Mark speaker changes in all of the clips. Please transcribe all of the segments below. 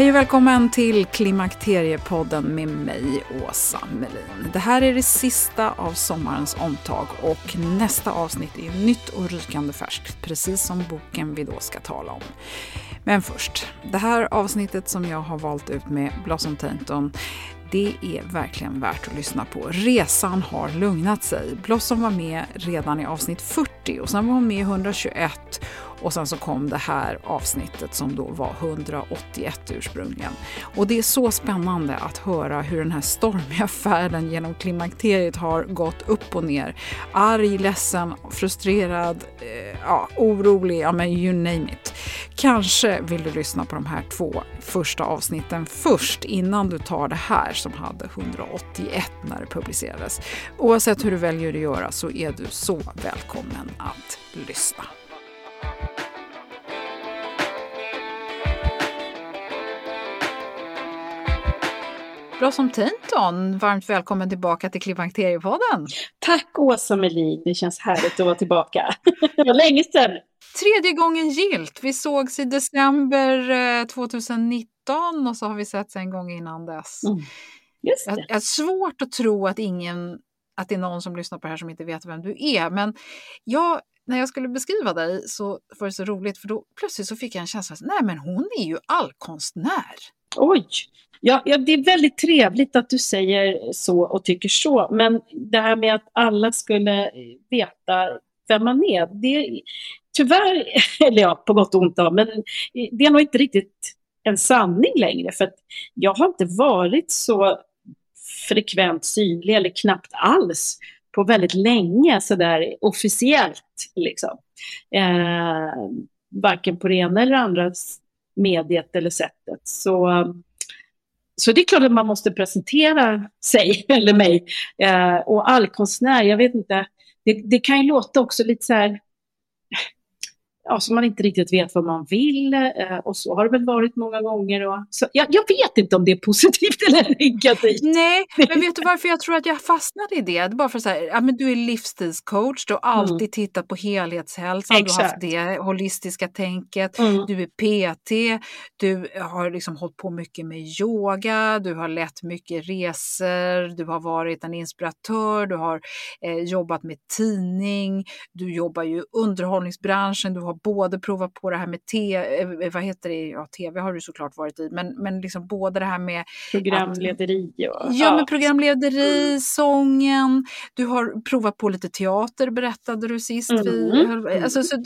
Speaker 1: Hej och välkommen till Klimakteriepodden med mig, Åsa Melin. Det här är det sista av sommarens omtag och nästa avsnitt är nytt och rykande färskt, precis som boken vi då ska tala om. Men först, det här avsnittet som jag har valt ut med Blossom Tainton det är verkligen värt att lyssna på. Resan har lugnat sig. Blossom var med redan i avsnitt 40 och sen var hon med i 121 och sen så kom det här avsnittet som då var 181 ursprungligen. Och det är så spännande att höra hur den här stormiga färden genom klimakteriet har gått upp och ner. Arg, ledsen, frustrerad, eh, ja, orolig, ja men you name it. Kanske vill du lyssna på de här två första avsnitten först innan du tar det här som hade 181 när det publicerades. Oavsett hur du väljer att göra så är du så välkommen att lyssna. Blossom Tainton, varmt välkommen tillbaka till Klimakteriepodden.
Speaker 2: Tack Åsa Melin, det känns härligt att vara tillbaka. det var länge sedan.
Speaker 1: Tredje gången gilt. Vi sågs i december 2019 och så har vi setts en gång innan dess. Mm.
Speaker 2: Just det.
Speaker 1: Jag, har svårt att tro att ingen att det är någon som lyssnar på det här som inte vet vem du är. Men jag, när jag skulle beskriva dig så var det så roligt för då plötsligt så fick jag en känsla att nej men hon är ju allkonstnär.
Speaker 2: Oj! Ja, ja, det är väldigt trevligt att du säger så och tycker så. Men det här med att alla skulle eh, veta vem man är, det tyvärr, eller ja, på gott och ont då, men det är nog inte riktigt en sanning längre. För att jag har inte varit så frekvent synlig eller knappt alls på väldigt länge sådär officiellt. Liksom. Eh, varken på det ena eller andra mediet eller sättet. Så, så det är klart att man måste presentera sig eller mig. Eh, och allkonstnär, jag vet inte, det, det kan ju låta också lite så här ja, som man inte riktigt vet vad man vill. Eh, och så har det väl varit många gånger. Och, så, jag, jag vet inte om det är positivt eller negativt.
Speaker 1: Nej, men vet du varför jag tror att jag fastnade i det? det bara för att säga, ja, men du är livsstilscoach, du har alltid mm. tittat på helhetshälsan, Exakt. du har haft det holistiska tänket, mm. du är PT, du har liksom hållit på mycket med yoga, du har lett mycket resor, du har varit en inspiratör, du har eh, jobbat med tidning, du jobbar ju i underhållningsbranschen, du har både provat på det här med tv, eh, vad heter det, ja tv har du såklart varit i, men, men liksom både det här med
Speaker 2: programlederi och,
Speaker 1: ja, ja, men programlederi, mm. sången, du har provat på lite teater berättade du sist. Mm. Vi, mm. alltså, så,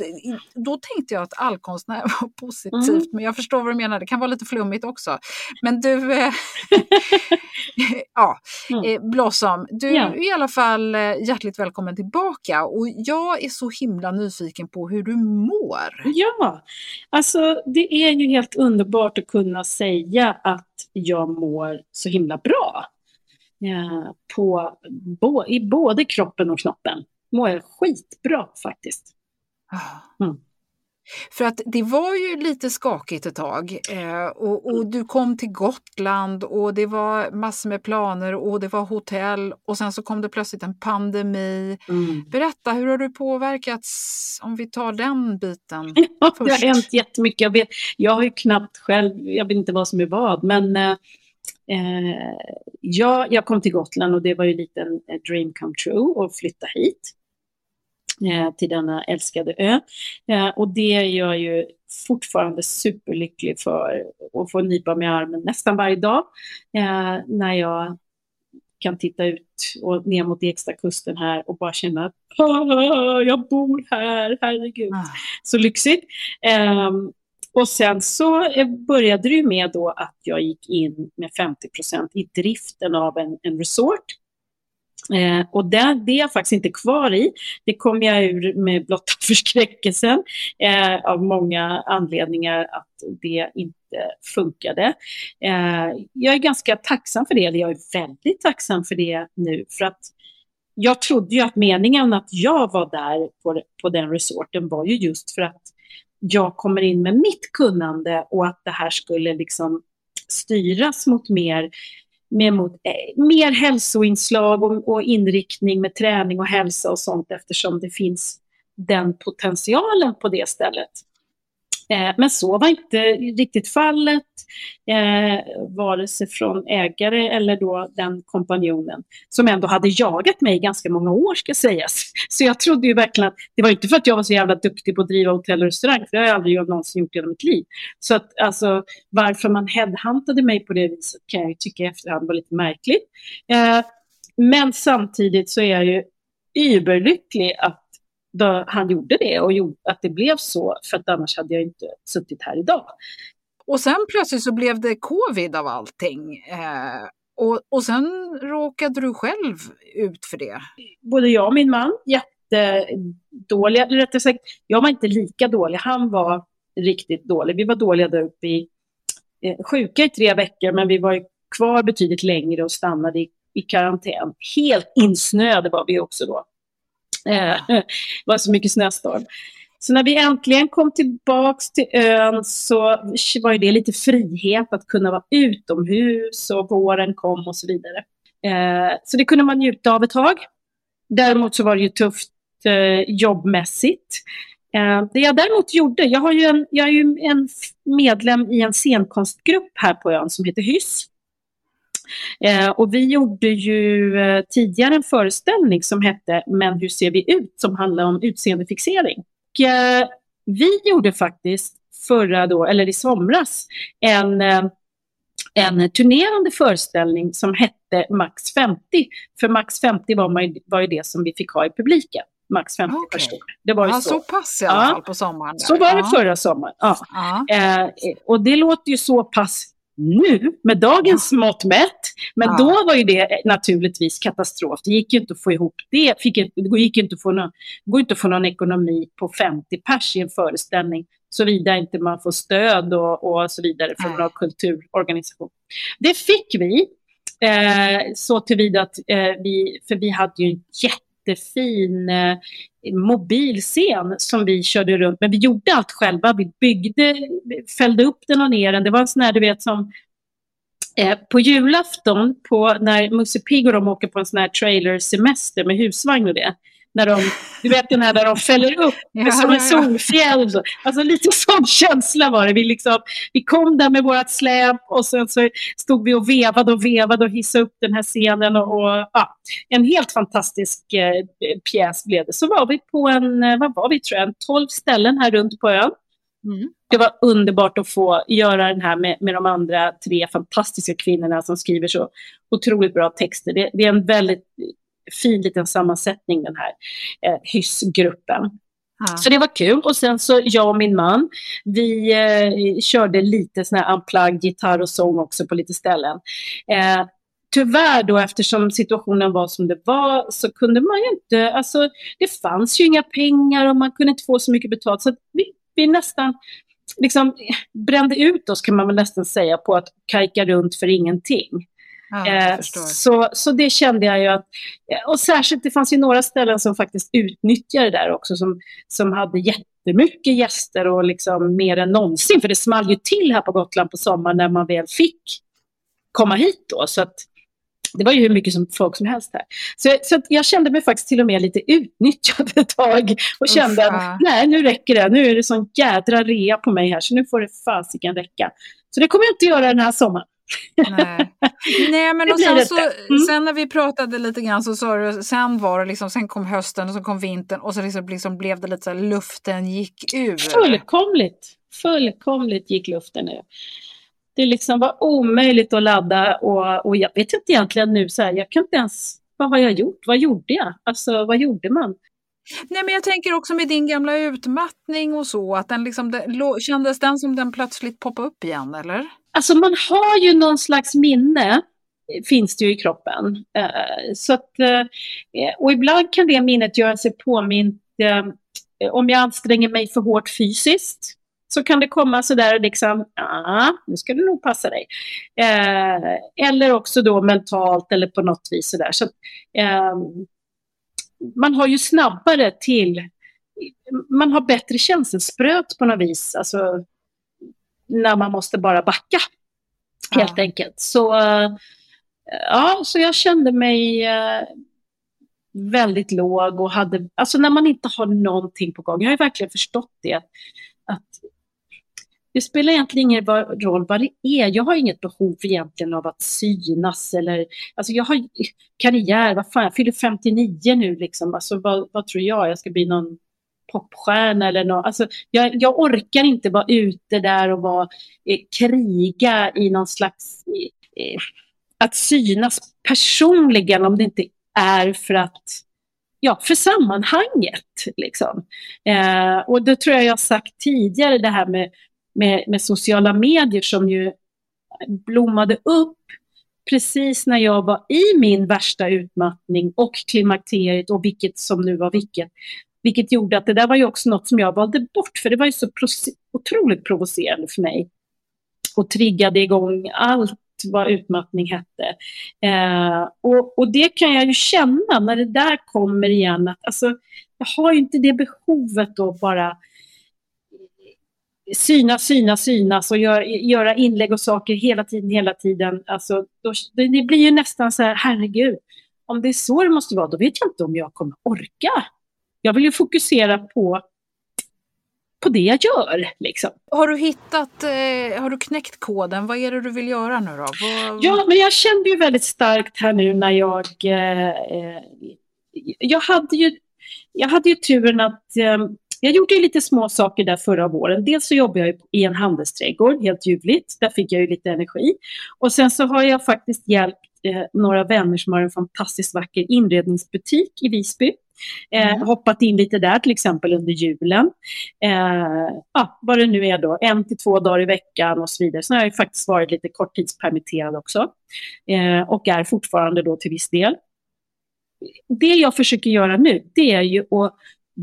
Speaker 1: då tänkte jag att allkonstnär var positivt, mm. men jag förstår vad du menar, det kan vara lite flummigt också. Men du, eh, ja, mm. eh, Blossom, du ja. är i alla fall hjärtligt välkommen tillbaka och jag är så himla nyfiken på hur du mår.
Speaker 2: Ja, alltså det är ju helt underbart att kunna säga att jag mår så himla bra. Ja, på, bo, I både kroppen och knoppen mår jag skitbra faktiskt.
Speaker 1: Ah. Mm. För att det var ju lite skakigt ett tag eh, och, och, du kom till Gotland och det var massor med planer och det var hotell och sen så kom det plötsligt en pandemi. Mm. Berätta, hur har du påverkats om vi tar den biten
Speaker 2: ja, först? Det har hänt jättemycket. Jag, vet, jag har ju knappt själv, jag vet inte vad som är vad, men eh, eh ja, jag kom till Gotland och det var ju lite en dream come true att flytta hit. Eh, till denna älskade ö. Eh, och det är jag ju fortfarande superlycklig för att få nypa mig i armen nästan varje dag eh, när jag kan titta ut och ner mot Ekstakusten här och bara känna att jag bor här, herregud. Ah. Så lyxigt. Um, och sen så började det med då att jag gick in med 50% i driften av en, en resort Eh, och det, det är jag faktiskt inte kvar i. Det kom jag ur med blotta förskräckelsen eh, av många anledningar att det inte funkade. Eh, jag är ganska tacksam för det, eller jag är väldigt tacksam för det nu, för att jag trodde ju att meningen att jag var där på, på den resorten var ju just för att jag kommer in med mitt kunnande och att det här skulle liksom styras mot mer med mot, eh, mer hälsoinslag och, och, inriktning med träning och hälsa och sånt eftersom det finns den potentialen på det stället. Eh, men så var inte riktigt fallet, eh, vare sig från ägare eller då den kompanjonen som ändå hade jagat mig i ganska många år ska sägas. Så jag trodde ju verkligen att det var inte för att jag var så jävla duktig på att driva hotell och restaurang, för det har jag aldrig någonsin gjort i hela mitt liv. Så att alltså varför man headhuntade mig på det viset kan jag ju tycka i efterhand var lite märkligt. Eh, men samtidigt så är jag ju überlycklig att då han gjorde det och gjorde att det blev så, för att annars hade jag inte suttit här idag.
Speaker 1: Och sen plötsligt så blev det covid av allting. Eh, och, och sen råkade du själv ut för det.
Speaker 2: Både jag och min man, jättedåliga, eller rättare sagt, jag var inte lika dålig, han var riktigt dålig. Vi var dåliga där uppe i, eh, sjuka i tre veckor, men vi var kvar betydligt längre och stannade i, i karantän. Helt insnöade var vi också då. Det eh, var så mycket snöstorm. Så när vi äntligen kom tillbaks till ön så var det lite frihet att kunna vara utomhus och våren kom och så vidare. Eh, så det kunde man njuta av ett tag. Däremot så var det ju tufft eh, jobbmässigt. Det jag däremot gjorde, jag, har ju en, jag är ju en medlem i en scenkonstgrupp här på ön som heter Hyss. Eh, och vi gjorde ju eh, tidigare en föreställning som hette Men hur ser vi ut? som handlar om utseendefixering. Och, eh, vi gjorde faktiskt förra då, eller i somras, en, eh, en turnerande föreställning som hette Max 50. För Max 50 var, man, var ju det som vi fick ha i publiken max 50 okay. personer.
Speaker 1: Det var ju ja, så. så pass i alla ja. fall på sommaren. Där.
Speaker 2: Så var det förra sommaren. Ja. ja. Eh, och det låter ju så pass nu med dagens ja. mått mätt. Men ja. då var ju det naturligtvis katastrof. Det gick ju inte att få ihop det. Fick, det gick inte att få någon, går inte att få någon ekonomi på 50 pers i en föreställning såvida inte man får stöd och, och så vidare från någon kulturorganisation. Det fick vi. Eh, så tillvida att eh, vi, för vi hade ju en jättefin eh, mobilscen som vi körde runt Men Vi gjorde allt själva. Vi byggde, fällde upp den och ner den. Det var en sån här, du vet, som eh, på julafton, på, när Musse Pigg och de åker på en sån här trailersemester med husvagn och det. När de, du vet den här där de fäller upp ja, som en solfjäll. Alltså lite sån känsla var det. Vi, liksom, vi kom där med vårt släp och sen så stod vi och vevade och vevade och hissade upp den här scenen. Och, och ja, en helt fantastisk eh, pjäs blev det. Så var vi på en, eh, vad var vi tror jag, 12 ställen här runt på ön. Mm. Det var underbart att få göra den här med, med de andra tre fantastiska kvinnorna som skriver så otroligt bra texter. Det, det är en väldigt fin liten sammansättning den här eh, hyssgruppen. Ja. Så det var kul. Och sen så jag och min man, vi eh, körde lite sån här unplugged gitarr och sång också på lite ställen. Eh, tyvärr då eftersom situationen var som det var så kunde man ju inte, alltså det fanns ju inga pengar och man kunde inte få så mycket betalt så vi, vi nästan liksom brände ut oss kan man väl nästan säga på att kajka runt för ingenting.
Speaker 1: Ja, eh,
Speaker 2: så, så det kände jag ju att, och särskilt det fanns ju några ställen som faktiskt utnyttjade det där också som, som hade jättemycket gäster och liksom mer än någonsin. För det small ju till här på Gotland på sommaren när man väl fick komma hit då. Så att det var ju hur mycket som folk som helst här. Så, så jag kände mig faktiskt till och med lite utnyttjad ett tag och kände Uffa. att nej, nu räcker det. Nu är det sån jädra rea på mig här så nu får det fasiken räcka. Så det kommer jag inte göra den här sommaren.
Speaker 1: Nej. Nej, men och sen, så, mm. sen när vi pratade lite grann så sa du, sen var det liksom, sen kom hösten och så kom vintern och så liksom, liksom blev det lite så här, luften gick ur.
Speaker 2: Fullkomligt, fullkomligt gick luften ur. Det liksom var omöjligt att ladda och, och jag vet inte egentligen nu så här, jag kan inte ens, vad har jag gjort? Vad gjorde jag? Alltså vad gjorde man?
Speaker 1: Nej, men jag tänker också med din gamla utmattning och så, att den liksom, det, kändes den som den plötsligt poppade upp igen, eller?
Speaker 2: Alltså man har ju någon slags minne, eh, finns det ju i kroppen. Eh, så att, eh, och ibland kan det minnet göra sig påmint om jag anstränger mig för hårt fysiskt. Så kan det komma sådär liksom, ja, nu ska du nog passa dig. eller också då mentalt eller på något vis sådär. Så, ehm, man har ju snabbare till, man har bättre känselspröt på något vis. Alltså, när man måste bara backa. Helt ja. enkelt. Så, ja, så jag kände mig eh, väldigt låg och hade, alltså när man inte har någonting på gång. Jag har verkligen förstått det. Att det spelar egentligen ingen roll vad det är. Jag har inget behov egentligen av att synas eller, alltså jag har karriär, vad fan, jag fyller 59 nu liksom. Alltså vad, vad tror jag? Jag ska bli någon popstjärna eller något. Alltså, jag, jag orkar inte vara ute där och vara, eh, kriga i någon slags... Eh, eh att synas personligen om det inte är för att ja, för sammanhanget. Liksom. Eh, och det tror jag jag har sagt tidigare, det här med, med, med, sociala medier som ju blommade upp precis när jag var i min värsta utmattning och klimakteriet och vilket som nu var vilket. Vilket gjorde att det där var ju också något som jag valde bort, för det var ju så otroligt provocerande för mig. Och triggade igång allt vad utmattning hette. Eh, och, och, det kan jag ju känna när det där kommer igen, att alltså, jag har ju inte det behovet då bara synas, synas, synas och gör, göra inlägg och saker hela tiden, hela tiden. Alltså, då, det blir ju nästan så här, herregud, om det är så det måste vara, då vet jag inte om jag kommer orka jag vill ju fokusera på, på det jag gör. Liksom.
Speaker 1: Har du hittat, eh, har du knäckt koden? Vad är det du vill göra nu då? Vad...
Speaker 2: Ja, men jag kände ju väldigt starkt här nu när jag, eh, jag hade ju, jag hade ju turen att eh, jag gjorde ju lite små saker där förra våren. Dels så jobbade jag i en handelsträdgård, helt ljuvligt. Där fick jag ju lite energi. Och sen så har jag faktiskt hjälpt eh, några vänner som har en fantastiskt vacker inredningsbutik i Visby. Eh, mm. Hoppat in lite där, till exempel under julen. Eh, ja, vad det nu är då, en till två dagar i veckan och så vidare. Sen har jag faktiskt varit lite korttidspermitterad också. Eh, och är fortfarande då till viss del. Det jag försöker göra nu, det är ju att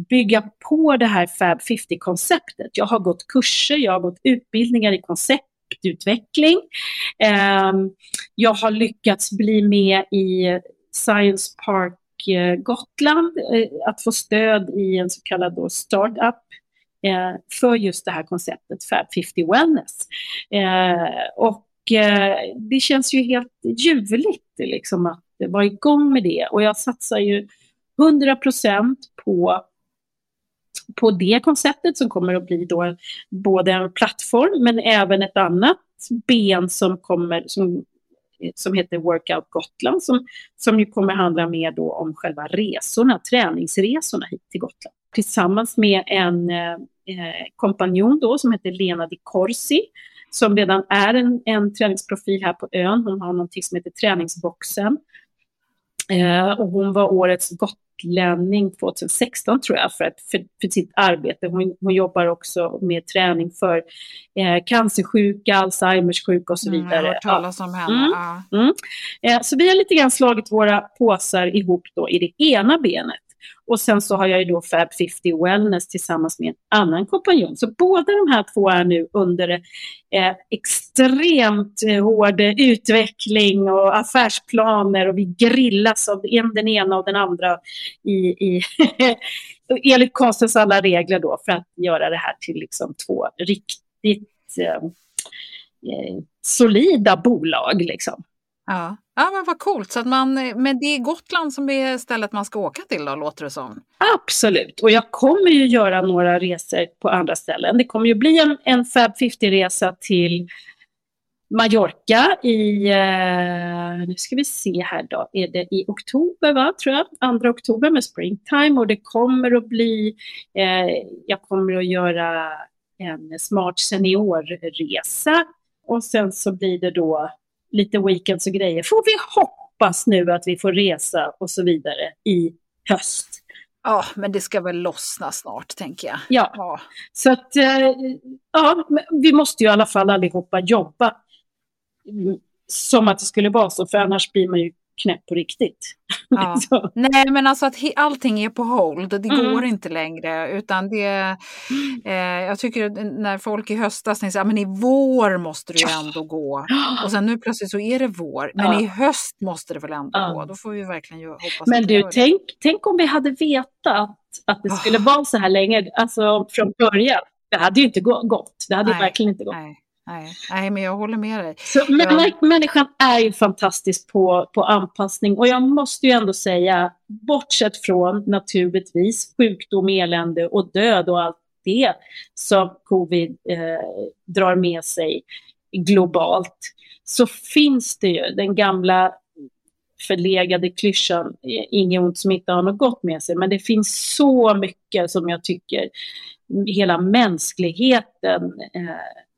Speaker 2: bygga på det här Fab 50-konceptet. Jag har gått kurser, jag har gått utbildningar i konceptutveckling. Eh, jag har lyckats bli med i Science Park Eh, Gotland eh, att få stöd i en så kallad då startup eh, för just det här konceptet Fab 50 Wellness. Och det känns ju helt ljuvligt liksom att vara igång med det och jag satsar ju 100 procent på på det konceptet som kommer att bli då både en plattform men även ett annat ben som kommer som som heter Workout Gotland som, som ju kommer handla mer då om själva resorna, träningsresorna hit till Gotland. Tillsammans med en eh, eh, kompanjon då som heter Lena Di Corsi som redan är en, en träningsprofil här på ön. Hon har någonting som heter Träningsboxen. Eh, och hon var årets Got gotlänning 2016 tror jag för, att, för, för sitt arbete. Hon, hon, jobbar också med träning för eh, cancersjuka, Alzheimers sjuka och så vidare. Mm, jag har hört
Speaker 1: talas om henne.
Speaker 2: Mm,
Speaker 1: ja.
Speaker 2: mm. Eh, så vi har lite grann slagit våra påsar ihop då i det ena benet. Och sen så har jag ju då Fab 50 Wellness tillsammans med en annan kompanjon. Så båda de här två är nu under eh, extremt eh, hård utveckling och affärsplaner och vi grillas av den ena och den andra i, i enligt konstens alla regler då för att göra det här till liksom två riktigt eh, eh solida bolag. Liksom.
Speaker 1: Ja ja, men vad coolt. Så att man, men det är Gotland som är stället man ska åka till då, låter det som?
Speaker 2: Absolut, och jag kommer ju göra några resor på andra ställen. Det kommer ju bli en, en Fab 50-resa till Mallorca i, eh, nu ska vi se här då, är det i oktober va, tror jag, 2 oktober med springtime och det kommer att bli, eh, jag kommer att göra en smart seniorresa och sen så blir det då lite weekends och grejer. Får vi hoppas nu att vi får resa och så vidare i höst.
Speaker 1: Ja, men det ska väl lossna snart, tänker jag.
Speaker 2: Ja, ja. så att eh, ja, vi måste ju i alla fall allihopa jobba som att det skulle vara så, för annars blir man ju knäpp på riktigt.
Speaker 1: Ja. Nej, men alltså att allting är på hold, det mm. går inte längre. Utan det, eh, jag tycker när folk i höstas säger att men i vår måste det ju ändå gå. Och sen nu plötsligt så är det vår, men ja. i höst måste det väl ändå ja. gå. Då får vi verkligen hoppas
Speaker 2: Men du, tänk, tänk om vi hade vetat att det skulle oh. vara så här länge, alltså från början. Det hade ju inte gått. Det hade Nej. verkligen inte gått.
Speaker 1: Nej. Nej, nej, men jag håller med dig.
Speaker 2: Så, men, ja. Människan är ju fantastisk på, på anpassning och jag måste ju ändå säga, bortsett från naturligtvis sjukdom, elände och död och allt det som covid eh, drar med sig globalt, så finns det ju den gamla förlegade klyschan, inget ont som inte har något gott med sig, men det finns så mycket som jag tycker hela mänskligheten eh,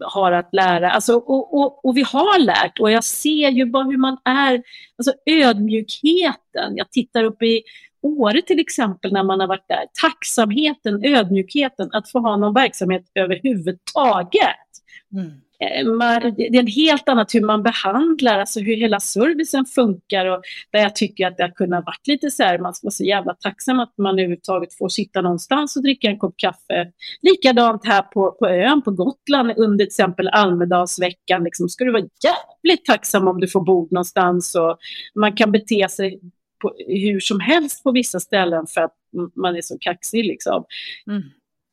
Speaker 2: har att lära. Alltså, och, och, och, vi har lärt och jag ser ju bara hur man är, alltså ödmjukheten. Jag tittar upp i Åre till exempel när man har varit där. Tacksamheten, ödmjukheten att få ha någon verksamhet överhuvudtaget. Mm. Eh, det är en helt annat hur man behandlar, alltså hur hela servicen funkar och där jag tycker att det har kunnat varit lite så här, man ska vara så jävla tacksam att man överhuvudtaget får sitta någonstans och dricka en kopp kaffe. Likadant här på, på ön på Gotland under till exempel Almedalsveckan, liksom, ska du vara jävligt tacksam om du får bord någonstans och man kan bete sig på, hur som helst på vissa ställen för att man är så kaxig liksom. Mm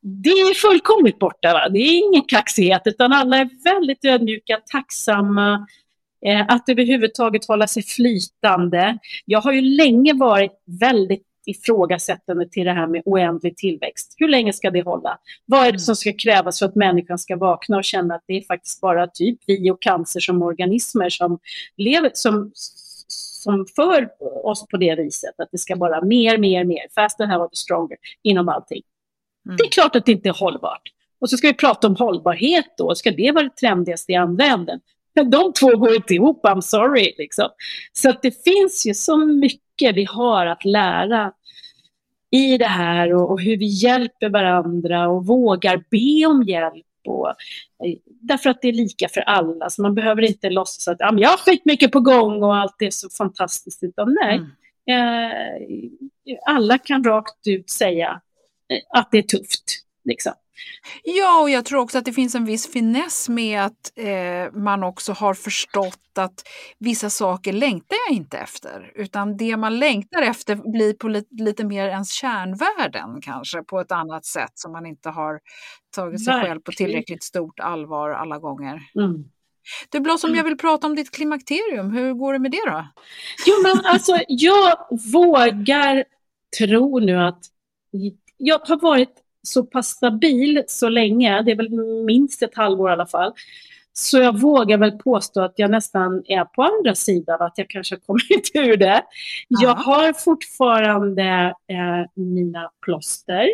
Speaker 2: det är fullkomligt borta. Va? Det är ingen kaxighet utan alla är väldigt ödmjuka, tacksamma, eh, att överhuvudtaget hålla sig flytande. Jag har ju länge varit väldigt ifrågasättande till det här med oändlig tillväxt. Hur länge ska det hålla? Vad är det som ska krävas för att människan ska vakna och känna att det är faktiskt bara typ vi och cancer som organismer som lever, som, som för oss på det viset. Att det ska vara mer, mer, mer, faster, have, stronger inom allting. Mm. Det är klart att det inte är hållbart. Och så ska vi prata om hållbarhet då. Ska det vara det trendigaste i andra änden? Men de två går inte ihop, I'm sorry. Liksom. Så att det finns ju så mycket vi har att lära i det här och, och hur vi hjälper varandra och vågar be om hjälp. Och, eh, därför att det är lika för alla, så man behöver inte låtsas att ja, jag har skitmycket på gång och allt är så fantastiskt. Utan nej, mm. eh, alla kan rakt ut säga att det är tufft. Liksom.
Speaker 1: Ja, och jag tror också att det finns en viss finess med att eh, man också har förstått att vissa saker längtar jag inte efter. Utan det man längtar efter blir på lite, lite mer ens kärnvärden kanske på ett annat sätt som man inte har tagit sig Verkligen. själv på tillräckligt stort allvar alla gånger. Mm. Du Blossom, jag mm. vill prata om ditt klimakterium. Hur går det med det då?
Speaker 2: Jo, men alltså jag vågar tro nu att jag har varit så pass stabil så länge, det är väl minst ett halvår i alla fall, så jag vågar väl påstå att jag nästan är på andra sidan, att jag kanske har kommit ur det. Jag har fortfarande eh, mina plåster.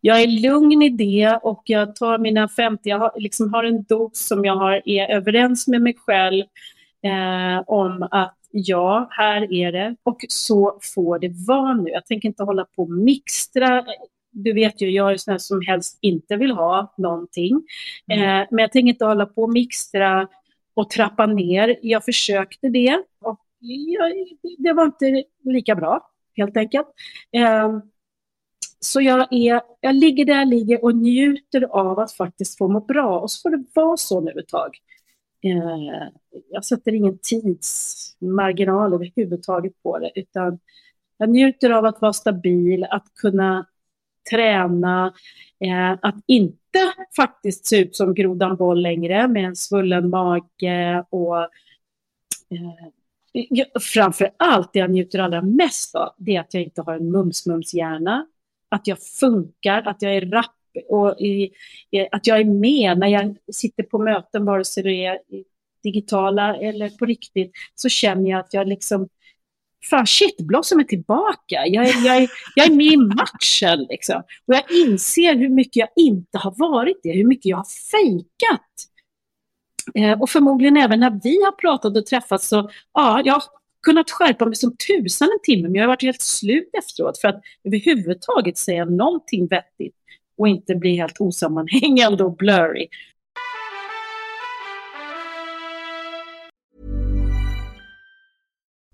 Speaker 2: Jag är lugn i det och jag tar mina 50, jag har, liksom har en dos som jag har, är överens med mig själv eh, om att ja, här är det och så får det vara nu. Jag tänker inte hålla på och mixtra. Du vet ju, jag är sån som helst inte vill ha någonting. Mm. Eh, men jag tänker inte hålla på och mixtra och trappa ner. Jag försökte det och jag, det var inte lika bra, helt enkelt. Eh, så jag, är, jag ligger där jag ligger och njuter av att faktiskt få må bra. Och så får det vara så nu ett tag. Eh, jag sätter ingen tidsmarginal överhuvudtaget på det, utan Jag njuter av att vara stabil, att kunna träna, eh, att inte faktiskt se ut som grodan boll längre med en svullen mage och eh, framför allt det jag njuter allra mest av, det är att jag inte har en mums-mums-hjärna, att jag funkar, att jag är rapp och i, att jag är med när jag sitter på möten, vare sig det är digitala eller på riktigt, så känner jag att jag liksom fan shit, Blossom är tillbaka. Jag är, jag, är, jag är med i matchen liksom. Och jag inser hur mycket jag inte har varit det, hur mycket jag har fejkat. Eh, och förmodligen även när vi har pratat och träffats så, ja, jag har kunnat skärpa mig som tusan en timme, men jag har varit helt slut efteråt för att överhuvudtaget säga någonting vettigt och inte bli helt osammanhängande och blurry.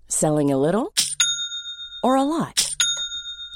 Speaker 3: Selling a little or a lot?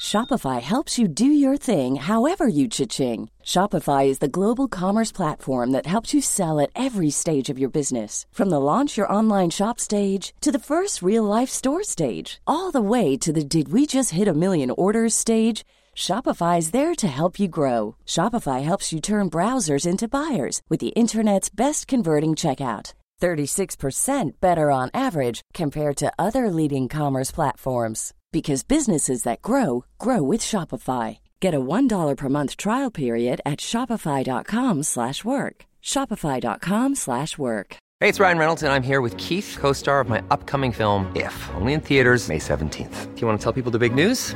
Speaker 3: Shopify helps you do your thing however you cha-ching. Shopify is the global commerce platform that helps you sell at every stage of your business. From the launch your online shop stage to the first real life store stage, all the way to the did we just hit a million orders stage. Shopify is there to help you grow. Shopify helps you turn browsers into buyers with the internet's best converting checkout. 36% better on average compared to other leading commerce platforms because businesses that grow grow with Shopify. Get a $1 per month trial period at shopify.com/work. shopify.com/work.
Speaker 4: Hey, it's Ryan Reynolds and I'm here with Keith, co-star of my upcoming film If, only in theaters May 17th. Do you want to tell people the big news?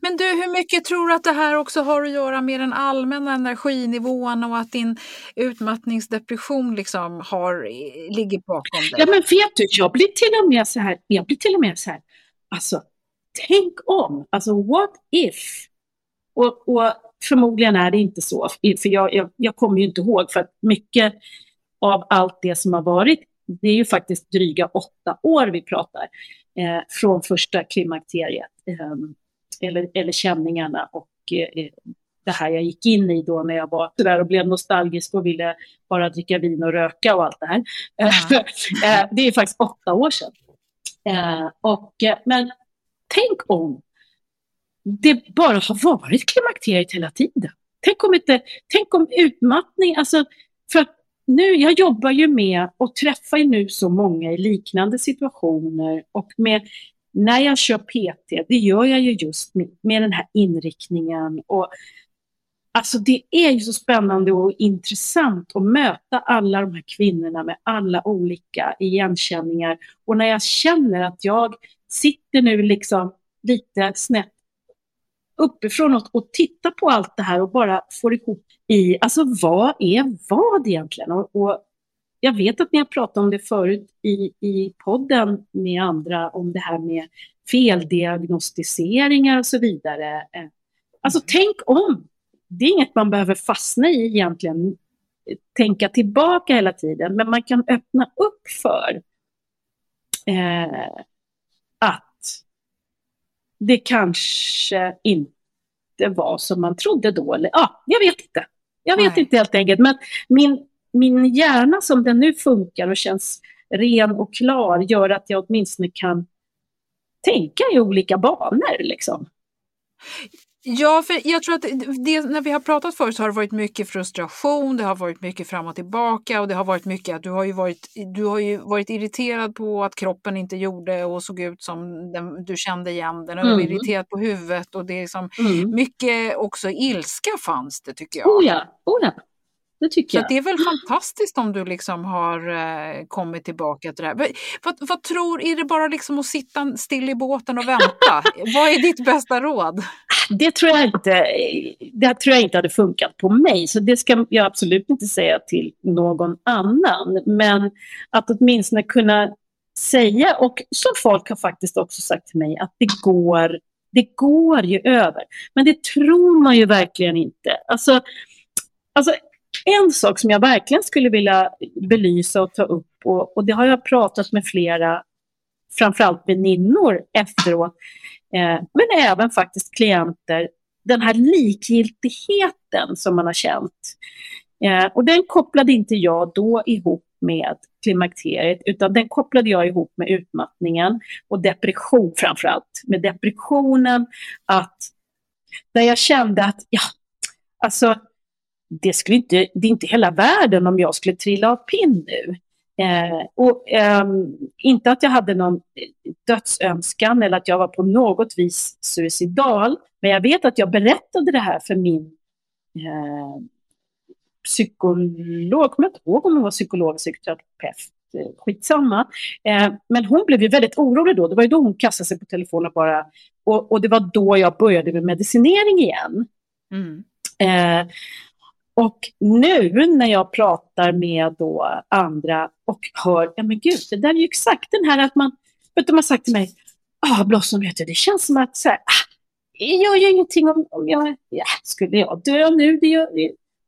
Speaker 1: Men du, hur mycket tror du att det här också har att göra med den allmänna energinivån och att din utmattningsdepression liksom har, eh, ligger bakom dig?
Speaker 2: Ja, men vet du, jag blir till och med så här, jag blir till och med så här, alltså tänk om, alltså what if? Och, och förmodligen är det inte så, för jag, jag, jag kommer ju inte ihåg, för att mycket av allt det som har varit, det är ju faktiskt dryga åtta år vi pratar, eh, från första klimakteriet, eh, eller, eller känningarna och eh, det här jag gick in i då när jag var där och blev nostalgisk och ville bara dricka vin och röka och allt det här. Mm. det är faktiskt åtta år sedan. Eh, och, eh, men tänk om det bara har varit klimakteriet hela tiden. Tänk om, inte, tänk om utmattning, alltså för att nu, jag jobbar ju med och träffar ju nu så många i liknande situationer och med när jag kör PT, det gör jag ju just med, med den här inriktningen och Alltså det är ju så spännande och intressant att möta alla de här kvinnorna med alla olika igenkänningar. Och när jag känner att jag sitter nu liksom lite snett uppifrån och, och tittar på allt det här och bara får ihop i, alltså vad är vad egentligen? Och, och jag vet att ni har pratat om det förut i, i podden med andra, om det här med feldiagnostiseringar och så vidare. Alltså tänk om! Det är inget man behöver fastna i egentligen, tänka tillbaka hela tiden, men man kan öppna upp för eh, att det kanske inte var som man trodde då. Eller, ja, jag vet inte. Jag vet Nej. inte helt enkelt. Men min, min hjärna som den nu funkar och känns ren och klar gör att jag åtminstone kan tänka i olika banor. Liksom.
Speaker 1: Ja, för jag tror att det, när vi har pratat förut så har det varit mycket frustration, det har varit mycket fram och tillbaka och det har varit mycket att du har ju varit, du har ju varit irriterad på att kroppen inte gjorde och såg ut som den, du kände igen den. Och mm. irriterad på huvudet och det är liksom mm. mycket också ilska fanns det tycker jag.
Speaker 2: Oh ja, oh ja. Det tycker
Speaker 1: Så
Speaker 2: jag.
Speaker 1: det är väl fantastiskt om du liksom har eh, kommit tillbaka till det här. Vad, vad, tror, är det bara liksom att sitta still i båten och vänta? vad är ditt bästa råd?
Speaker 2: Det tror jag inte, det tror jag inte hade funkat på mig, så det ska jag absolut inte säga till någon annan. Men att åtminstone kunna säga, och som folk har faktiskt också sagt till mig, att det går, det går ju över. Men det tror man ju verkligen inte. Alltså, alltså en sak som jag verkligen skulle vilja belysa och ta upp, och, och det har jag pratat med flera, framförallt väninnor efteråt, eh, men även faktiskt klienter, den här likgiltigheten som man har känt. Eh, och den kopplade inte jag då ihop med klimakteriet, utan den kopplade jag ihop med utmattningen och depression framförallt. Med depressionen, att där jag kände att, ja, alltså, det, skulle inte, det är inte hela världen om jag skulle trilla av pinn nu. Eh, och, eh, inte att jag hade någon dödsönskan eller att jag var på något vis suicidal, men jag vet att jag berättade det här för min eh, psykolog, kommer jag inte ihåg om hon var psykolog, psykoterapeut, eh, skitsamma. Eh, men hon blev ju väldigt orolig då, det var ju då hon kastade sig på telefonen och bara, och, och det var då jag började med medicinering igen.
Speaker 1: Mm.
Speaker 2: Eh, och nu när jag pratar med då andra och hör, ja men gud, det där är ju exakt den här att man, vet du, de har sagt till mig, ah Blossom, vet du, det känns som att så här, ah, jag gör ju ingenting om, om jag, ja, skulle jag dö nu, det gör,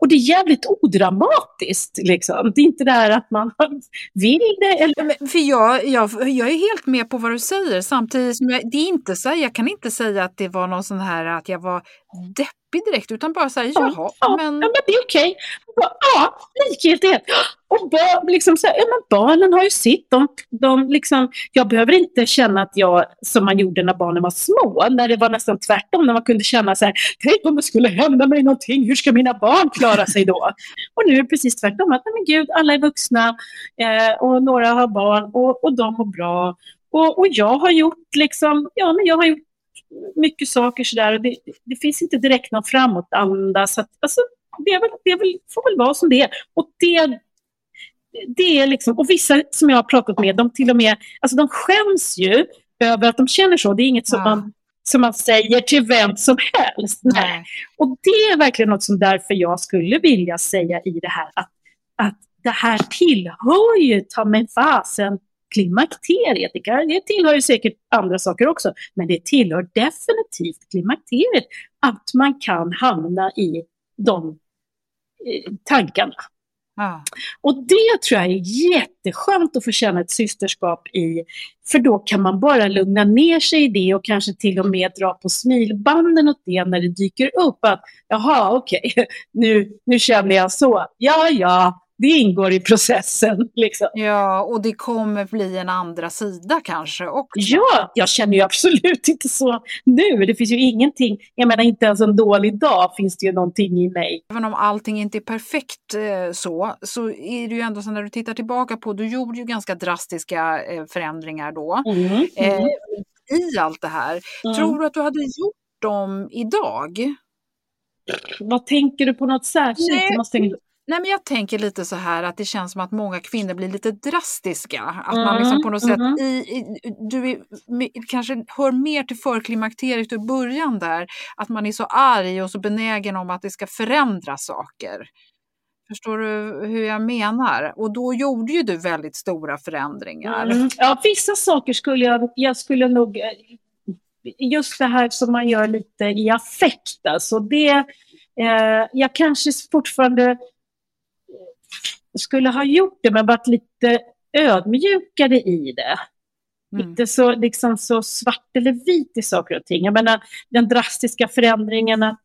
Speaker 2: och det är jävligt odramatiskt. Liksom. Det är inte det här att man vill det. Eller...
Speaker 1: Men för jag, jag, jag är helt med på vad du säger samtidigt som jag, det är inte så, jag kan inte säga att det var någon sån här att jag var deppig direkt utan bara säga jaha,
Speaker 2: ja, ja,
Speaker 1: men...
Speaker 2: Ja, men det är okej. Ja, likgiltighet. Och barn, liksom så här, ja, men barnen har ju sitt. De, de liksom, jag behöver inte känna att jag, som man gjorde när barnen var små, när det var nästan tvärtom, när man kunde känna så här, tänk om det skulle hända mig någonting, hur ska mina barn klara sig då? och nu är det precis tvärtom, att men gud, alla är vuxna eh, och några har barn och, och de mår bra. Och, och jag har gjort liksom, ja men jag har gjort mycket saker sådär och det, det finns inte direkt någon framåtanda. Så att, alltså, det, är väl, det är väl, får väl vara som det är. Och det, det är liksom, och vissa som jag har pratat med, de till och med, alltså de skäms ju över att de känner så. Det är inget som,
Speaker 1: Ja.
Speaker 2: man, som man säger till vem som helst. Nej. Och det är verkligen något som därför jag skulle vilja säga i det här, att, att det här tillhör ju ta mig fasen klimakteriet. Det, kan, det tillhör ju säkert andra saker också, men det tillhör definitivt klimakteriet att man kan hamna i de eh, tankarna.
Speaker 1: Ja.
Speaker 2: Och det tror jag är jätteskönt att få känna ett systerskap i. För då kan man bara lugna ner sig i det och kanske till och med dra på smilbanden åt det när det dyker upp. Att jaha, okej, nu, nu känner jag så. Ja, ja, det ingår i processen. Liksom.
Speaker 1: ja, och det kommer bli en andra sida kanske också.
Speaker 2: Ja, jag känner ju absolut inte så nu. Det finns ju ingenting, jag menar inte ens en dålig dag finns det ju någonting i mig.
Speaker 1: Även om allting inte är perfekt eh, så, så är det ju ändå så när du tittar tillbaka på, du gjorde ju ganska drastiska eh, förändringar då.
Speaker 2: Mm.
Speaker 1: Eh,
Speaker 2: Mm.
Speaker 1: I allt det här.
Speaker 2: Mm.
Speaker 1: Tror du att du hade gjort dem idag?
Speaker 2: Vad tänker du på något särskilt?
Speaker 1: Nej, Nej, men jag tänker lite så här att det känns som att många kvinnor blir lite drastiska. Att man
Speaker 2: Mm,
Speaker 1: liksom på något sätt,
Speaker 2: mhm.
Speaker 1: i, i, du är, kanske hör mer till förklimakteriet i början där, att man är så arg och så benägen om att det ska förändra saker. Förstår du hur jag menar? Och då gjorde ju du väldigt stora förändringar.
Speaker 2: Mm. Ja, vissa saker skulle jag, jag skulle nog, eh, just det här som man gör lite i affekt, alltså det, eh, jag kanske fortfarande skulle ha gjort det, men varit lite ödmjukare i det.
Speaker 1: Mm.
Speaker 2: Inte så, liksom, så svart eller vit i saker och ting. Jag menar, den drastiska förändringen att,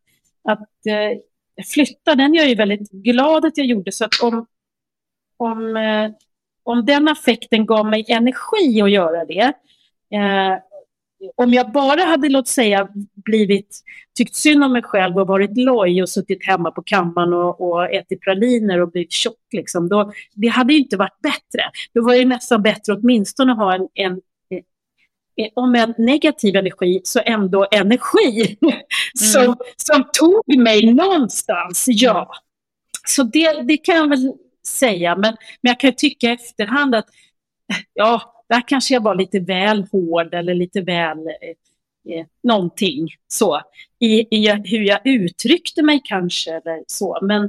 Speaker 2: att eh, flytta, den är jag ju väldigt glad att jag gjorde. Så att om, om, eh, om den affekten gav mig energi att göra det, eh, om jag bara hade, låt säga, blivit, tyckt synd om mig själv och varit loj och suttit hemma på kammaren och, och ätit praliner och blivit tjock, liksom, då, det hade ju inte varit bättre. Då var det nästan bättre åtminstone att ha en, en eh, om en negativ energi, så ändå energi som, som tog mig någonstans, ja. Så det, det kan jag väl säga, men, men jag kan tycka i efterhand att ja, där kanske jag var lite väl hård eller lite väl eh, eh, någonting så. I, I hur jag uttryckte mig kanske eller så. Men,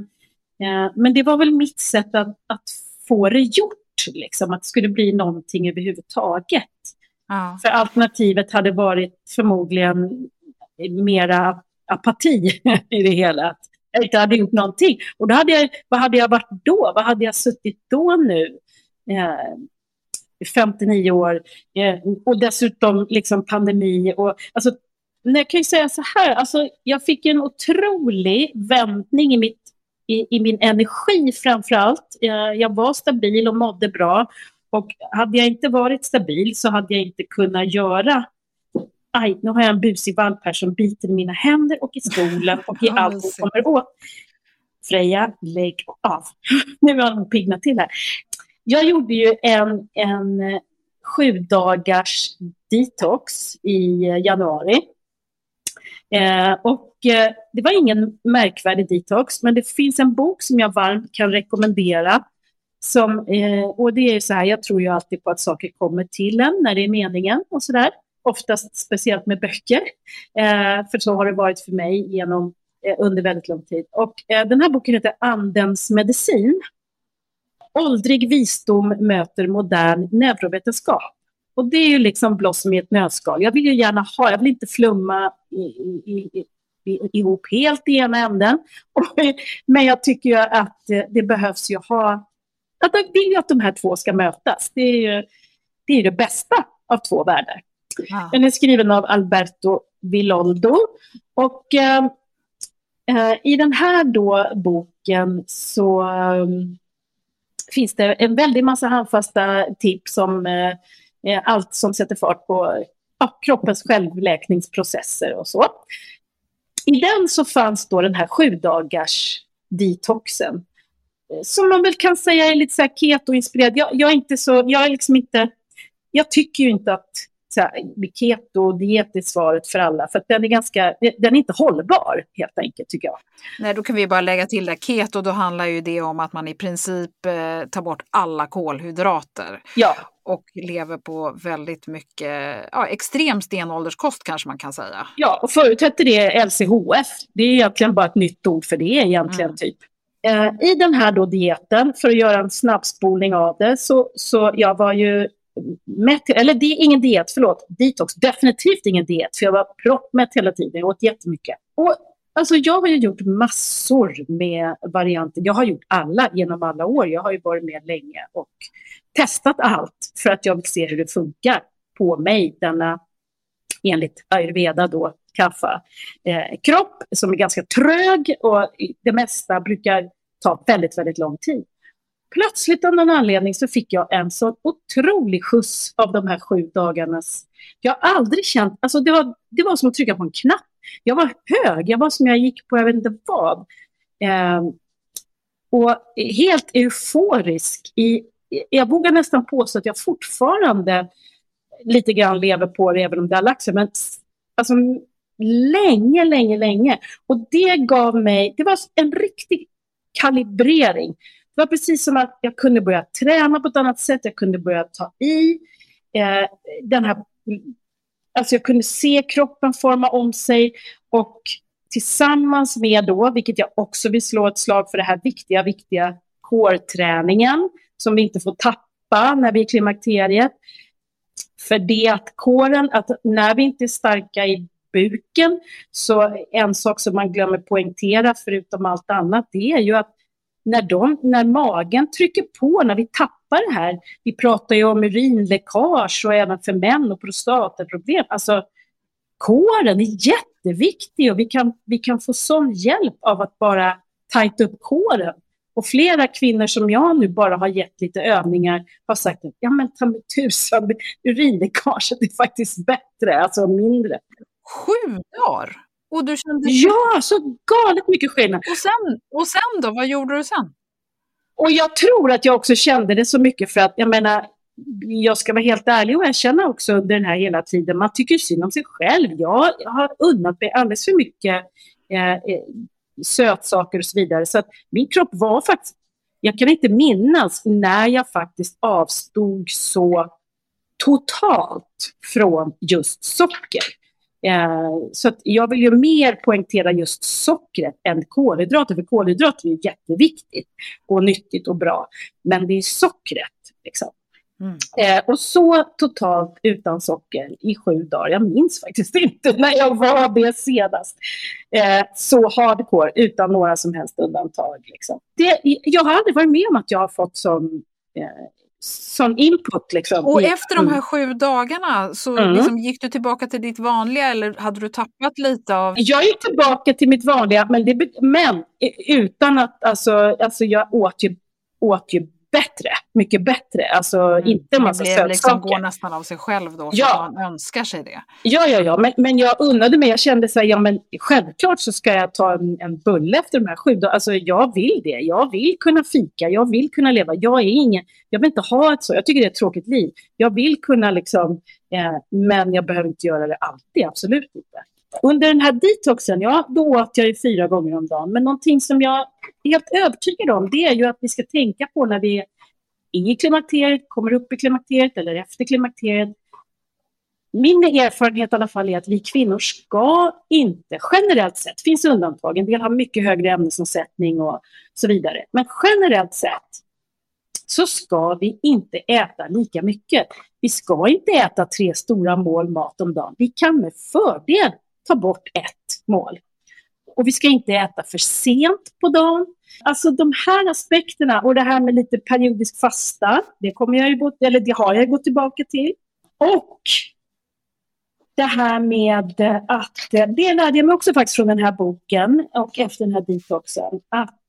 Speaker 2: eh, men det var väl mitt sätt att, att få det gjort, liksom, att det skulle bli någonting överhuvudtaget. Ja. För alternativet hade varit förmodligen mera apati i det hela. Att jag inte hade gjort någonting. Och då hade jag, vad hade jag varit då? Vad hade jag suttit då nu? Eh, 59 år eh, och dessutom liksom pandemi. Och, alltså, jag kan ju säga så här, alltså, jag fick en otrolig vändning i, mitt, i, i min energi framför allt. Jag, jag var stabil och mådde bra. Och hade jag inte varit stabil så hade jag inte kunnat göra Aj, nu har jag en busig valp här som biter i mina händer och i stolen och i allt hon kommer åt. Freja, lägg av. Nu har hon piggnat till här. Jag gjorde ju en, en sju dagars detox i januari. Eh, och eh, det var ingen märkvärdig detox, men det finns en bok som jag varmt kan rekommendera. Som, eh, och det är så här, jag tror ju alltid på att saker kommer till en när det är meningen och så där. Oftast speciellt med böcker, eh, för så har det varit för mig genom, eh, under väldigt lång tid. Och eh, den här boken heter Andens medicin Åldrig visdom möter modern neurovetenskap. Och det är ju liksom Blossom i ett nötskal. Jag vill ju gärna ha, jag vill inte flumma i, i, i, ihop helt i ena änden. Men jag tycker ju att det behövs ju ha, att jag vill ju att de här två ska mötas. Det är ju det, är det bästa av två världar. Ja. Den är skriven av Alberto Villoldo. Och äh, i den här då boken så äh, finns det en väldig massa handfasta tips om eh, eh, allt som sätter fart på ja, kroppens självläkningsprocesser och så. I den så fanns då den här sju dagars detoxen. Eh, som man väl kan säga är lite så här keto-inspirerad. Jag, jag, är inte så, jag är liksom inte, jag tycker ju inte att keto-diet är svaret för alla. För den är, ganska, den är inte hållbar helt enkelt tycker jag.
Speaker 1: Nej, då kan vi bara lägga till det. Keto, då handlar ju det om att man i princip eh, tar bort alla kolhydrater.
Speaker 2: Ja.
Speaker 1: Och lever på väldigt mycket, ja, extrem stenålderskost kanske man kan säga.
Speaker 2: Ja, och förutsätter det LCHF. Det är egentligen bara ett nytt ord för det egentligen mm. typ. Eh, I den här då dieten, för att göra en snabbspolning av det, så, så jag var ju mätt, eller det är ingen diet, förlåt, detox, definitivt ingen diet, för jag var proppmätt hela tiden, jag åt jättemycket. Och alltså jag har ju gjort massor med varianter, jag har gjort alla genom alla år, jag har ju varit med länge och testat allt för att jag vill se hur det funkar på mig, denna enligt ayurveda då kaffa eh, kropp som är ganska trög och det mesta brukar ta väldigt, väldigt lång tid. Plötsligt av någon anledning så fick jag en sån otrolig skjuts av de här sju dagarnas... Jag har aldrig känt... Alltså det var, det var som att trycka på en knapp. Jag var hög, jag var som jag gick på jag vet inte vad. Eh, och helt euforisk. I, jag vågar nästan påstå att jag fortfarande lite grann lever på det, även om det har lagt sig. Men alltså, länge, länge, länge. Och det gav mig... Det var en riktig kalibrering. Det var precis som att jag kunde börja träna på ett annat sätt, jag kunde börja ta i. Eh, den här, alltså jag kunde se kroppen forma om sig och tillsammans med då, vilket jag också vill slå ett slag för det här viktiga, viktiga core-träningen som vi inte får tappa när vi är i klimakteriet. För det att kåren, att när vi inte är starka i buken, så en sak som man glömmer poängtera förutom allt annat, det är ju att när, de, när magen trycker på, när vi tappar det här, vi pratar ju om urinläckage och även för män och prostataproblem, alltså kåren är jätteviktig och vi kan, vi kan få sån hjälp av att bara tajta upp kåren. Och flera kvinnor som jag nu bara har gett lite övningar har sagt att ja men ta mig tusan, urinläckaget är faktiskt bättre, alltså mindre.
Speaker 1: Sju dagar? Och du kände...
Speaker 2: Ja, så galet mycket skillnad.
Speaker 1: Och sen, och sen då, vad gjorde du sen?
Speaker 2: Och jag tror att jag också kände det så mycket för att, jag menar, jag ska vara helt ärlig och erkänna också under den här hela tiden, man tycker synd om sig själv. Jag har unnat mig alldeles för mycket eh, eh sötsaker och så vidare. Så att min kropp var faktiskt, jag kan inte minnas när jag faktiskt avstod så totalt från just socker. Eh, så jag vill ju mer poängtera just sockret än kolhydrater, för kolhydrater är jätteviktigt och nyttigt och bra. Men det är sockret. Liksom. Mm. Eh, och så totalt utan socker i sju dagar. Jag minns faktiskt inte när jag var det senast. Eh, så hardcore utan några som helst undantag. Liksom. Det, jag har aldrig varit med om att jag har fått sån eh, sån input. Liksom.
Speaker 1: Och efter de här sju dagarna så mm. liksom, gick du tillbaka till ditt vanliga eller hade du tappat lite av?
Speaker 2: Jag gick tillbaka till mitt vanliga men, det, men utan att, alltså, alltså jag åt ju, åt ju bättre, mycket bättre. Alltså mm. inte en massa sötsaker. Det liksom
Speaker 1: går nästan av sig själv då, ja. man önskar sig det.
Speaker 2: Ja, ja, ja, men, men jag unnade mig, jag kände så här, ja men självklart så ska jag ta en, en bulle efter de här sju. Alltså jag vill det, jag vill kunna fika, jag vill kunna leva. Jag är ingen, jag vill inte ha ett så, jag tycker det är ett tråkigt liv. Jag vill kunna liksom, eh, men jag behöver inte göra det alltid, absolut inte. Under den här detoxen, ja, då åt jag ju fyra gånger om dagen. Men någonting som jag är helt övertygad om, det är ju att vi ska tänka på när vi är i klimakteriet, kommer upp i klimakteriet eller efter klimakteriet. Min erfarenhet i alla fall är att vi kvinnor ska inte, generellt sett, finns undantag, en del har mycket högre ämnesomsättning och så vidare, men generellt sett så ska vi inte äta lika mycket. Vi ska inte äta tre stora mål mat om dagen. Vi kan med fördel ta bort ett mål. Och vi ska inte äta för sent på dagen. Alltså de här aspekterna och det här med lite periodisk fasta, det, kommer jag ju, eller det har jag gått tillbaka till. Och det här med att, det lärde jag mig också faktiskt från den här boken och efter den här detoxen, att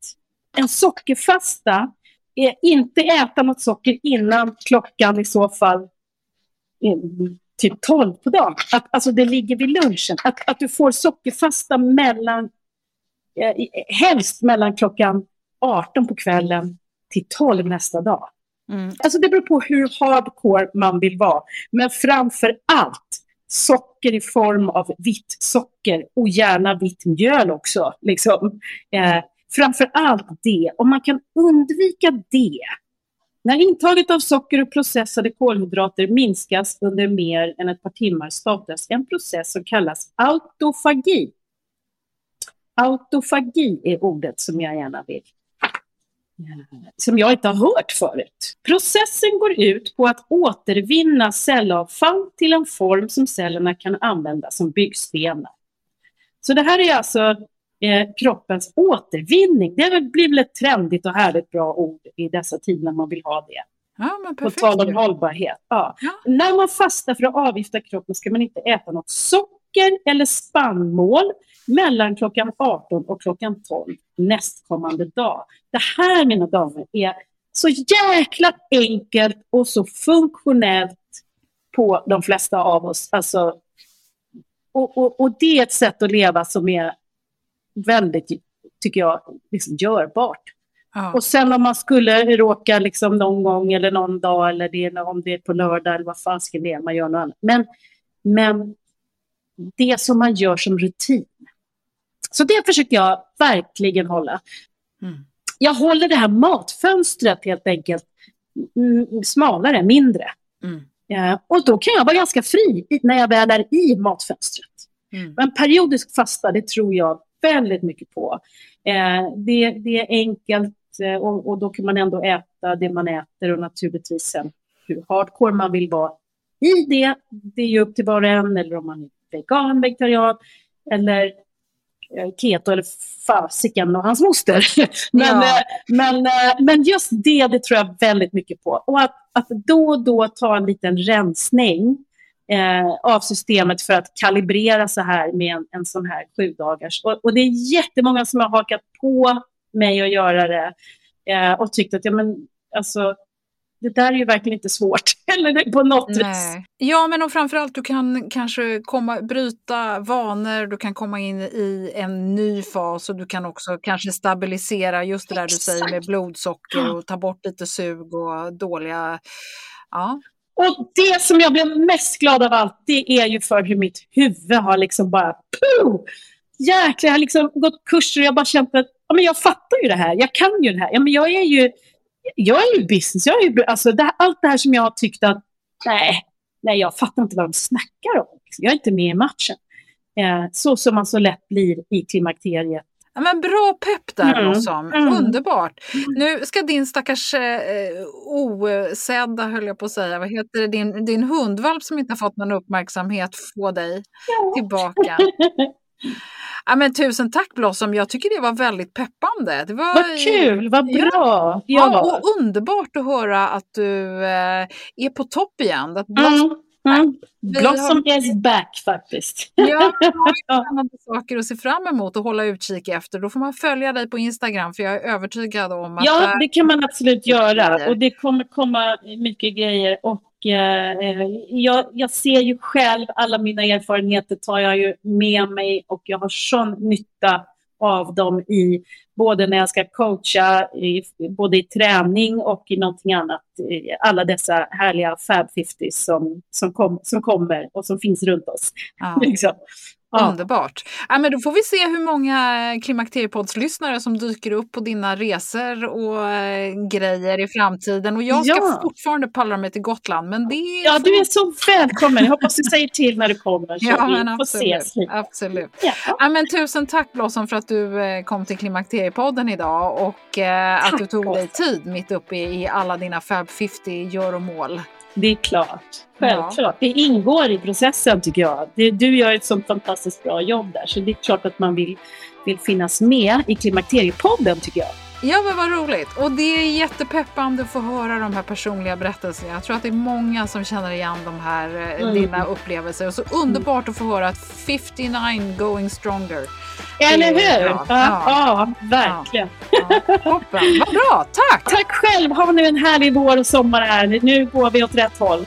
Speaker 2: en sockerfasta är inte äta något socker innan klockan i så fall typ 12 på dagen. Att, alltså det ligger vid lunchen. Att, att du får sockerfasta mellan, eh, helst mellan klockan 18 på kvällen till 12 nästa dag. Mm. Alltså det beror på hur hardcore man vill vara. Men framför allt socker i form av vitt socker och gärna vitt mjöl också. Liksom. Eh, framför allt det. Om man kan undvika det när intaget av socker och processade kolhydrater minskas under mer än ett par timmar startas en process som kallas autofagi. Autofagi är ordet som jag gärna vill eh, som jag inte har hört förut. Processen går ut på att återvinna cellavfall till en form som cellerna kan använda som byggstenar. Så det här är alltså eh, kroppens återvinning. Det blir väl ett trendigt och härligt bra ord i dessa tider när man vill ha det.
Speaker 1: Ja, men perfekt.
Speaker 2: På tal om hållbarhet. Ja. ja. När man fastar för att avgifta kroppen ska man inte äta något socker eller spannmål mellan klockan 18 och klockan 12 nästkommande dag. Det här, mina damer, är så jäkla enkelt och så funktionellt på de flesta av oss. Alltså, och, och, och det är ett sätt att leva som är väldigt, tycker jag, liksom görbart. Ja. Och sen om man skulle råka liksom någon gång eller någon dag eller det, om det är på lördag eller vad fasiken det är, man gör något annat. Men, men det som man gör som rutin. Så det försöker jag verkligen hålla. Mm. Jag håller det här matfönstret helt enkelt smalare, mindre. Mm. Ja, och då kan jag vara ganska fri när jag väl är i matfönstret. Mm. Men periodisk fasta, det tror jag väldigt mycket på. Eh, det, det, är enkelt eh, och, och, då kan man ändå äta det man äter och naturligtvis sen hur hardcore man vill vara i det. Det är ju upp till var och en, eller om man är vegan, vegetarian eller eh, keto eller fasiken och hans moster. men, ja. Eh, men, men just det, det tror jag väldigt mycket på. Och att, att då och då ta en liten rensning eh, av systemet för att kalibrera så här med en, en sån här sju dagars. Och, och, det är jättemånga som har hakat på mig att göra det eh, och tyckt att ja, men, alltså, det där är ju verkligen inte svårt. Eller på något Nej. vis.
Speaker 1: Ja, men och framförallt du kan kanske komma, bryta vanor, du kan komma in i en ny fas och du kan också kanske stabilisera just det där Exakt. du säger med blodsocker och ta bort lite sug och dåliga Ja.
Speaker 2: Och det som jag blev mest glad av allt, det är ju för hur mitt huvud har liksom bara puh, jäklar, jag har liksom gått kurser och jag bara känt att ja, men jag fattar ju det här, jag kan ju det här. Ja, men jag är ju, jag är ju business, jag är ju, alltså det, allt det här som jag har tyckt att nej, nej, jag fattar inte vad de snackar om. Jag är inte med i matchen. Eh, så som man så lätt blir i klimakteriet.
Speaker 1: Ja, men bra pepp där mm. Blossom, mm. underbart. Nu ska din stackars eh, osedda, höll jag på att säga, vad heter det, din, din hundvalp som inte har fått någon uppmärksamhet få dig ja. tillbaka. Ja, men tusen tack Blossom, jag tycker det var väldigt peppande. Det var,
Speaker 2: vad kul, vad bra! Ja,
Speaker 1: ja. och underbart att höra att du eh, är på topp igen. Att
Speaker 2: Blossom, mm. Mm. Blossom har... is back faktiskt.
Speaker 1: Ja, spännande saker att se fram emot och hålla utkik efter. Då får man följa dig på Instagram för jag är övertygad om att...
Speaker 2: Ja, det kan man absolut göra och det kommer komma mycket grejer. Och eh, jag, jag, ser ju själv, alla mina erfarenheter tar jag ju med mig och jag har sån nytta av dem i både när jag ska coacha, i, både i träning och i någonting annat. Alla dessa härliga Fab 50 som, som, kom, som kommer och som finns runt oss.
Speaker 1: Ja. liksom. Ja. Underbart. Ja, men då får vi se hur många Klimakteriepoddslyssnare som dyker upp på dina resor och äh, grejer i framtiden. Och jag ska ja. fortfarande pallra mig till Gotland. Men det
Speaker 2: ja, du är så välkommen. Jag hoppas du säger till när du kommer. Så ja, vi får ses.
Speaker 1: absolut. Ja. ja. men tusen tack Blossom för att du äh, kom till Klimakteriepodden idag och äh, att du tog dig tid mitt uppe i, alla dina Fab 50 göromål.
Speaker 2: Det är klart. Självklart. Ja. Det ingår i processen tycker jag. Du gör ett sånt fantastiskt bra jobb där. Så det är klart att man vill, vill finnas med i Klimakteriepodden tycker jag.
Speaker 1: Ja men vad roligt! Och det är jättepeppande att få höra de här personliga berättelserna. Jag tror att det är många som känner igen de här, eh, mm. dina upplevelser. Och så underbart att få höra att 59 going stronger.
Speaker 2: Eller hur? Ja, ja. ja verkligen.
Speaker 1: Ja, Toppen, vad bra! Tack!
Speaker 2: Tack själv! Ha nu en härlig vår och sommar här. Nu går vi åt rätt håll.